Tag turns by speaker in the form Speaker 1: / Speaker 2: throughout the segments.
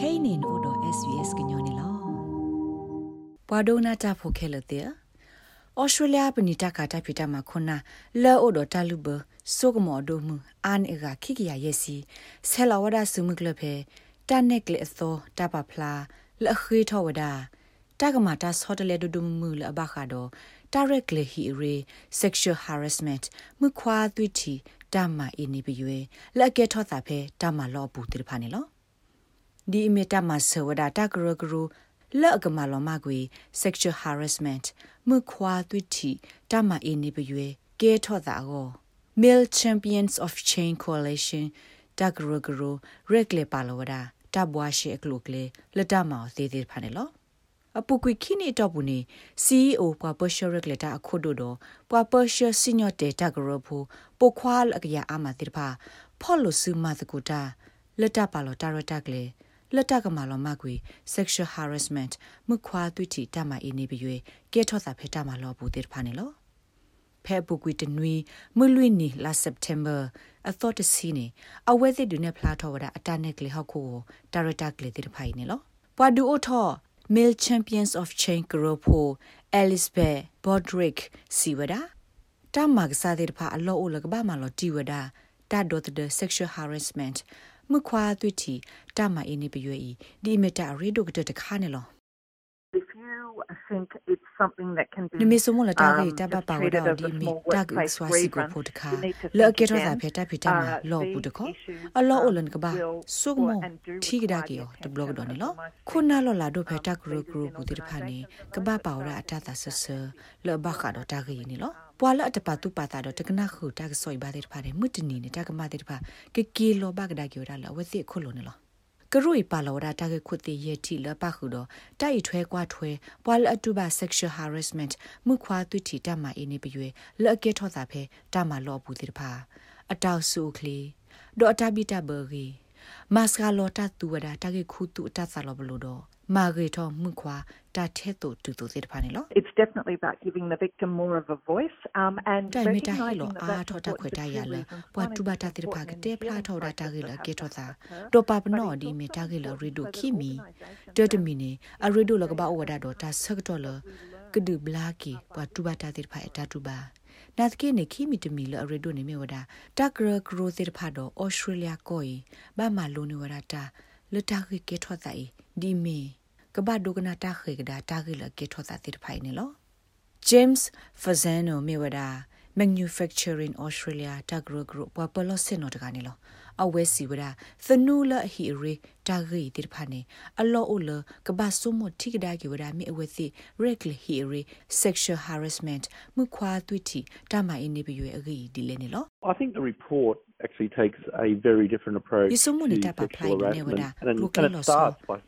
Speaker 1: kainin odo svs gnyone lo pwadona ta phokhe te australia panita ka ta phita ma khona la odo taluba sogmo do mu an ega khikiya yesi sela wada sumukle phe tanek le tho ta pa phla la khwe tho wada ta ka ma ta sotale do do mu le aba kha do directly he re sexual harassment မခွာသွိတီတမအင်းနေပြွေလက်ကဲထောတာဖဲတမလောဘူးတိဖာနေလော ဒီအမီတမဆဝဒတာဂရဂရလောက်ကမလောမကွေ sexual harassment မခွာသွိတီတမအင်းနေပြွေကဲထောတာကို Male Champions of Chain Coalition တဂရဂရရက်လေပါလောဝဒတဘွားရှိအကလုကလေလတမောသေးသေးဖာနေလောအပူကွိခိနေတော့ဘူးနေ CEO ပွာပရှရက်လက်တာအခုတို့တော့ပွာပရှစီညော့တေတာဂရဖူပိုခွာလကရအာမတိဖာဖော်လို့စုမတကူတာလက်တာပါလို့တာရတက်လေ လက်တကမာလောမကွေ sexual harassment မခွာသွိတီတမအင်းနေပြွေကဲထော့တာဖေတမလောဘူးတိဖာနေလောဖဲပုကွေတနွီမလွိနီလာ September အသောတစီနေအဝဲစစ်ဒုနေဖလာထောဝဒအတနက်ကလေဟောက်ကိုတာရတက်လေတိဖိုင်နေလောပွာဒူအိုထော Male Champions of Chain Group Elizabeth Bodrick Siwada တာမကစားတဲ့ဖာအလောအိုလကဘာမလောတီဝဒါတာဒိုတဲ့ sexual harassment မခွာသွိတီတာမအင်းနေပြွေဤဒီမတာရေဒိုကတတခါနေလော
Speaker 2: think it's something that can be
Speaker 1: ni mesomo la ta ge ta ba pa wa da di mi ta ge swa si ko pho ta kha le ke tho sa phe ta phe ta ma lo bu de ko a lo o len ka ba su mo thi ga da ge yo de blog do ni lo khu na lo la do phe ta gru gru bu de pha ni ka ba pa wa da ta ta sa sa le ba kha do ta ge ni lo ပွာလအတပါတူပါတာတော့တကနာခုတာကဆွိပါတဲ့ဖာတဲ့မွတ်တနီနဲ့တကမတဲ့ဖာကကီလောဘကဒါကျော်တာလဝသိခုလုံးနော်ကရွေပါလောတာတကခုတိရဲ့တီလပခုတော့တိုက်ထွဲကွာထွဲပွာလအတူပါ sexual harassment မှုခွာသွတီတမအင်းနေပွေလက်အကဲထောတာဖဲတမလောဘူးတိတဖာအတောက်စုကလေးဒေါ်တာဘီတာဘဂီမတ်စကလောတာတူဝဒတကခုတူအတဆာလောဘလို့တော့ မာဂရီထောမှုခွာတာထဲတူတူတူစစ်ဖာနေလော
Speaker 2: It's definitely about giving the victim more of a voice um and
Speaker 1: တိုင်မီတာဟီလောအာထောတာခွေတာရလပွာတူဘာတာတိဖာကတဲ့ဖလာထောတာတာဂီလကေထောတာတော့ပပနောဒီမီတာဂီလရီဒိုခိမီတေတမီနေအရီဒိုလကဘာဝဒါတော့တာဆက်တော့လကဒူဘလာကီပွာတူဘာတာတိဖာအတာတူဘာနာတကေနေခိမီတမီလအရီဒိုနေမြဝဒါတဂရဂရိုသစ်ဖာတော့ဩစတြေးလျကိုဘာမလိုနေဝဒါတာလတာဂီကေထောတာဒီမီ ကဘာဒုကနာတာခေကဒါတာဂိလကေထောတာတိဖိုင်နေလော James Fazano Mewada Manufacturing Australia Tagro Group ပပလစင်နော်တကနေလော အဝဲစီဝဒသနူလဟီရီတာဂီတိဖာနေအလောအိုလကဘာဆုမတိကဒါကီဝဒမိအဝဲစီ regular hí ri sexual harassment မှုခွာသွိတီတမအင်းနေပြွေအဂီဒီလဲနေလော
Speaker 3: I think the report actually takes a very different approach
Speaker 1: Isomo ni tapa play ne wada local lo so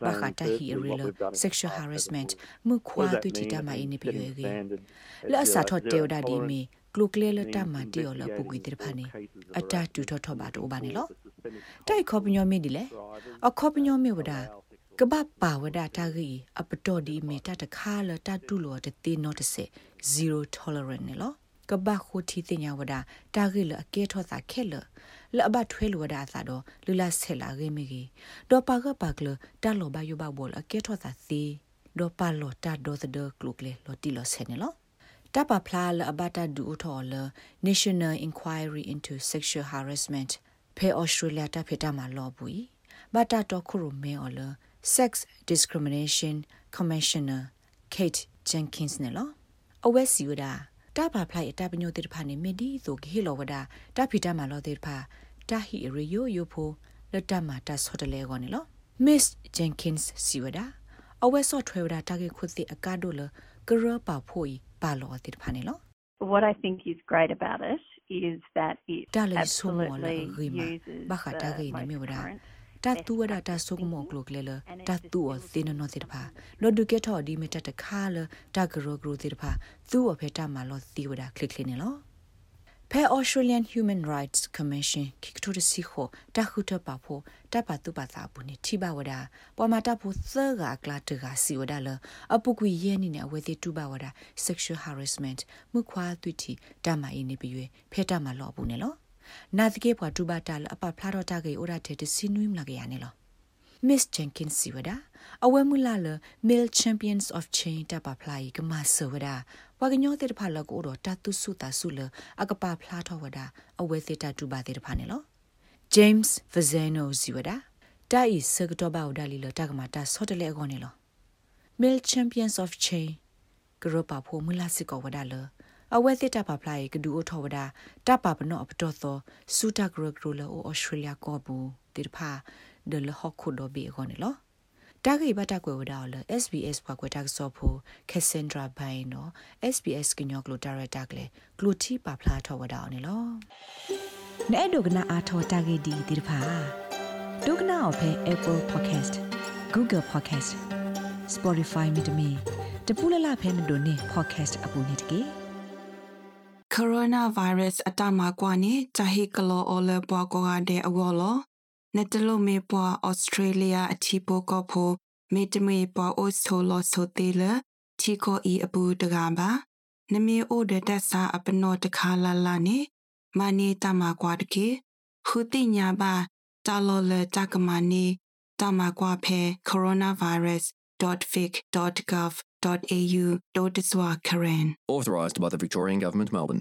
Speaker 1: ba kha ta hi rela sexual harassment mu khwa tu ti ta ma ini pye ge la sa tho te oda di mi global la ta ma ti yo la pu gui tir phane ata tu tho tho ba to ba ne lo tai kho pnyo mi di le a kho pnyo mi wada ကပပါဝဒတာဂီအပတော်ဒီမေတတခါလတတူလောတတိနောတစေ0 tolerant နော်ကပခိုတီတင်ညာဝဒတာဂီလအကဲထောသာခဲလလအဘထွဲလဝဒအသာတော့လူလာဆဲလာရေမီကြီးဒေါ်ပါကပါကလတာလောဘယဘဘောလအကဲထောသာစီဒေါ်ပါလောတာဒေါ်သဒကလုကလေလောတီလောဆဲနေလောတပဖလာလအဘတာဒူထော်လ National Inquiry into Sexual Harassment ဖေဩစတြေးလျတာဖေတာမှာလော်ဘူးဘတာတော့ခုရမဲော်လ Sex Discrimination Commissioner Kate Jenkins နဲ့လောအဝဲစီဝဒတာဘာဖလိုက်တာပညိုတေတဖာနေမီဒီဆိုဂေလောဝဒတာဖီတာမာလောတေတဖာတာဟီရီယိုယိုဖိုလတမတာဆော့တလဲကောနေလော Miss Jenkins စီဝဒအဝဲဆော့ထွဲဝဒတာကေခုတိအကာဒိုလကရပါဖိုီပါလောတေတဖာနေလော
Speaker 2: What I think is great about it is that it
Speaker 1: absolutely uses the most တတူဝဒတာဆုကမောကလုကလေလတတူအသင်းနော်စစ်တဖာလောဒုကေထော်ဒီမတတခါလတဂရဂရစစ်တ ဖာသူ့အဖေတမလောသီဝဒကလစ်ကလင်းနော်ဖဲ Australian Human Rights Commission ခိကတိုစီခိုတခုတပဖို့တပတုပသာဘူးနေထိပါဝဒပေါ်မှာတဖို့သကကလာတကစီဝဒလအပုကွေရဲနေနဲ့အဝဲသေးတူပါဝဒ sexual harassment မှုခွာသွိတီတမအင်းနေပြွေဖဲတမလောဘူးနေလောနာသကေပွားတူဘာတာလအပဖလာတော့တာကေအိုရာတဲ့တစင်းနွိမလာကေရနေလော Miss Jenkins စီဝဒအဝဲမူလာလ Male Champions of Change တပါဖလာကမဆ ဝဒဝကညောတဲ့ဖလာကိုတော့တတုစုတာစုလအကပါဖလာထောဝဒအဝဲစစ်တတူပါတဲ့ဖာနေလော James Vazano စီဝဒတာဤစကတော့ဘာဝဒလီလတကမာတာဆော့တလေအကောနေလော Male Champions of Change ကရပါဖို့မူလာစစ်ကောဝဒလောအဝဲသစ်တပါဖလိုက်ကဒူအထောဝဒတပါပနော့ပတော်သောစူတာဂရဂရလောဩစတြေးလျကောဘူးတိဖာဒလဟခုဒဘီခေါနေလော တာဂိဘတာကွယ်ဝဒါလ SBS ဘကွယ်တာဆောဖိုကက်ဆန်ဒရာဘိုင်နော် SBS ကညောကလိုဒါရတာကလေကလိုတီပါဖလာထောဝဒါနေလောနဲ့ဒုကနာအာထောတာဂိဒီတိဖာဒုကနာအဖဲ Apple Podcast Google Podcast Spotify မြေတမီတပူလလဖဲမတို့နေ podcast အပူနေတကေ
Speaker 4: coronavirus အတမကွာနေဂျာဟီကလောအော်လပွားကောကတဲ့အဝေါ်လော နေတလို့မေပွားဩစတြေးလျအချီပိုကောဖိုမေတမေပွားအိုဆိုလောဆိုသေးလချီကိုဤအပူတကားပါနမေအိုဒတက်စာအပနောတခါလာလာနေမနီတမကွာတကေခုတိညာပါတာလောလတကမနီတမကွာဖဲ coronavirus.vic.gov au.swa Karen.
Speaker 5: Authorised by the Victorian Government, Melbourne.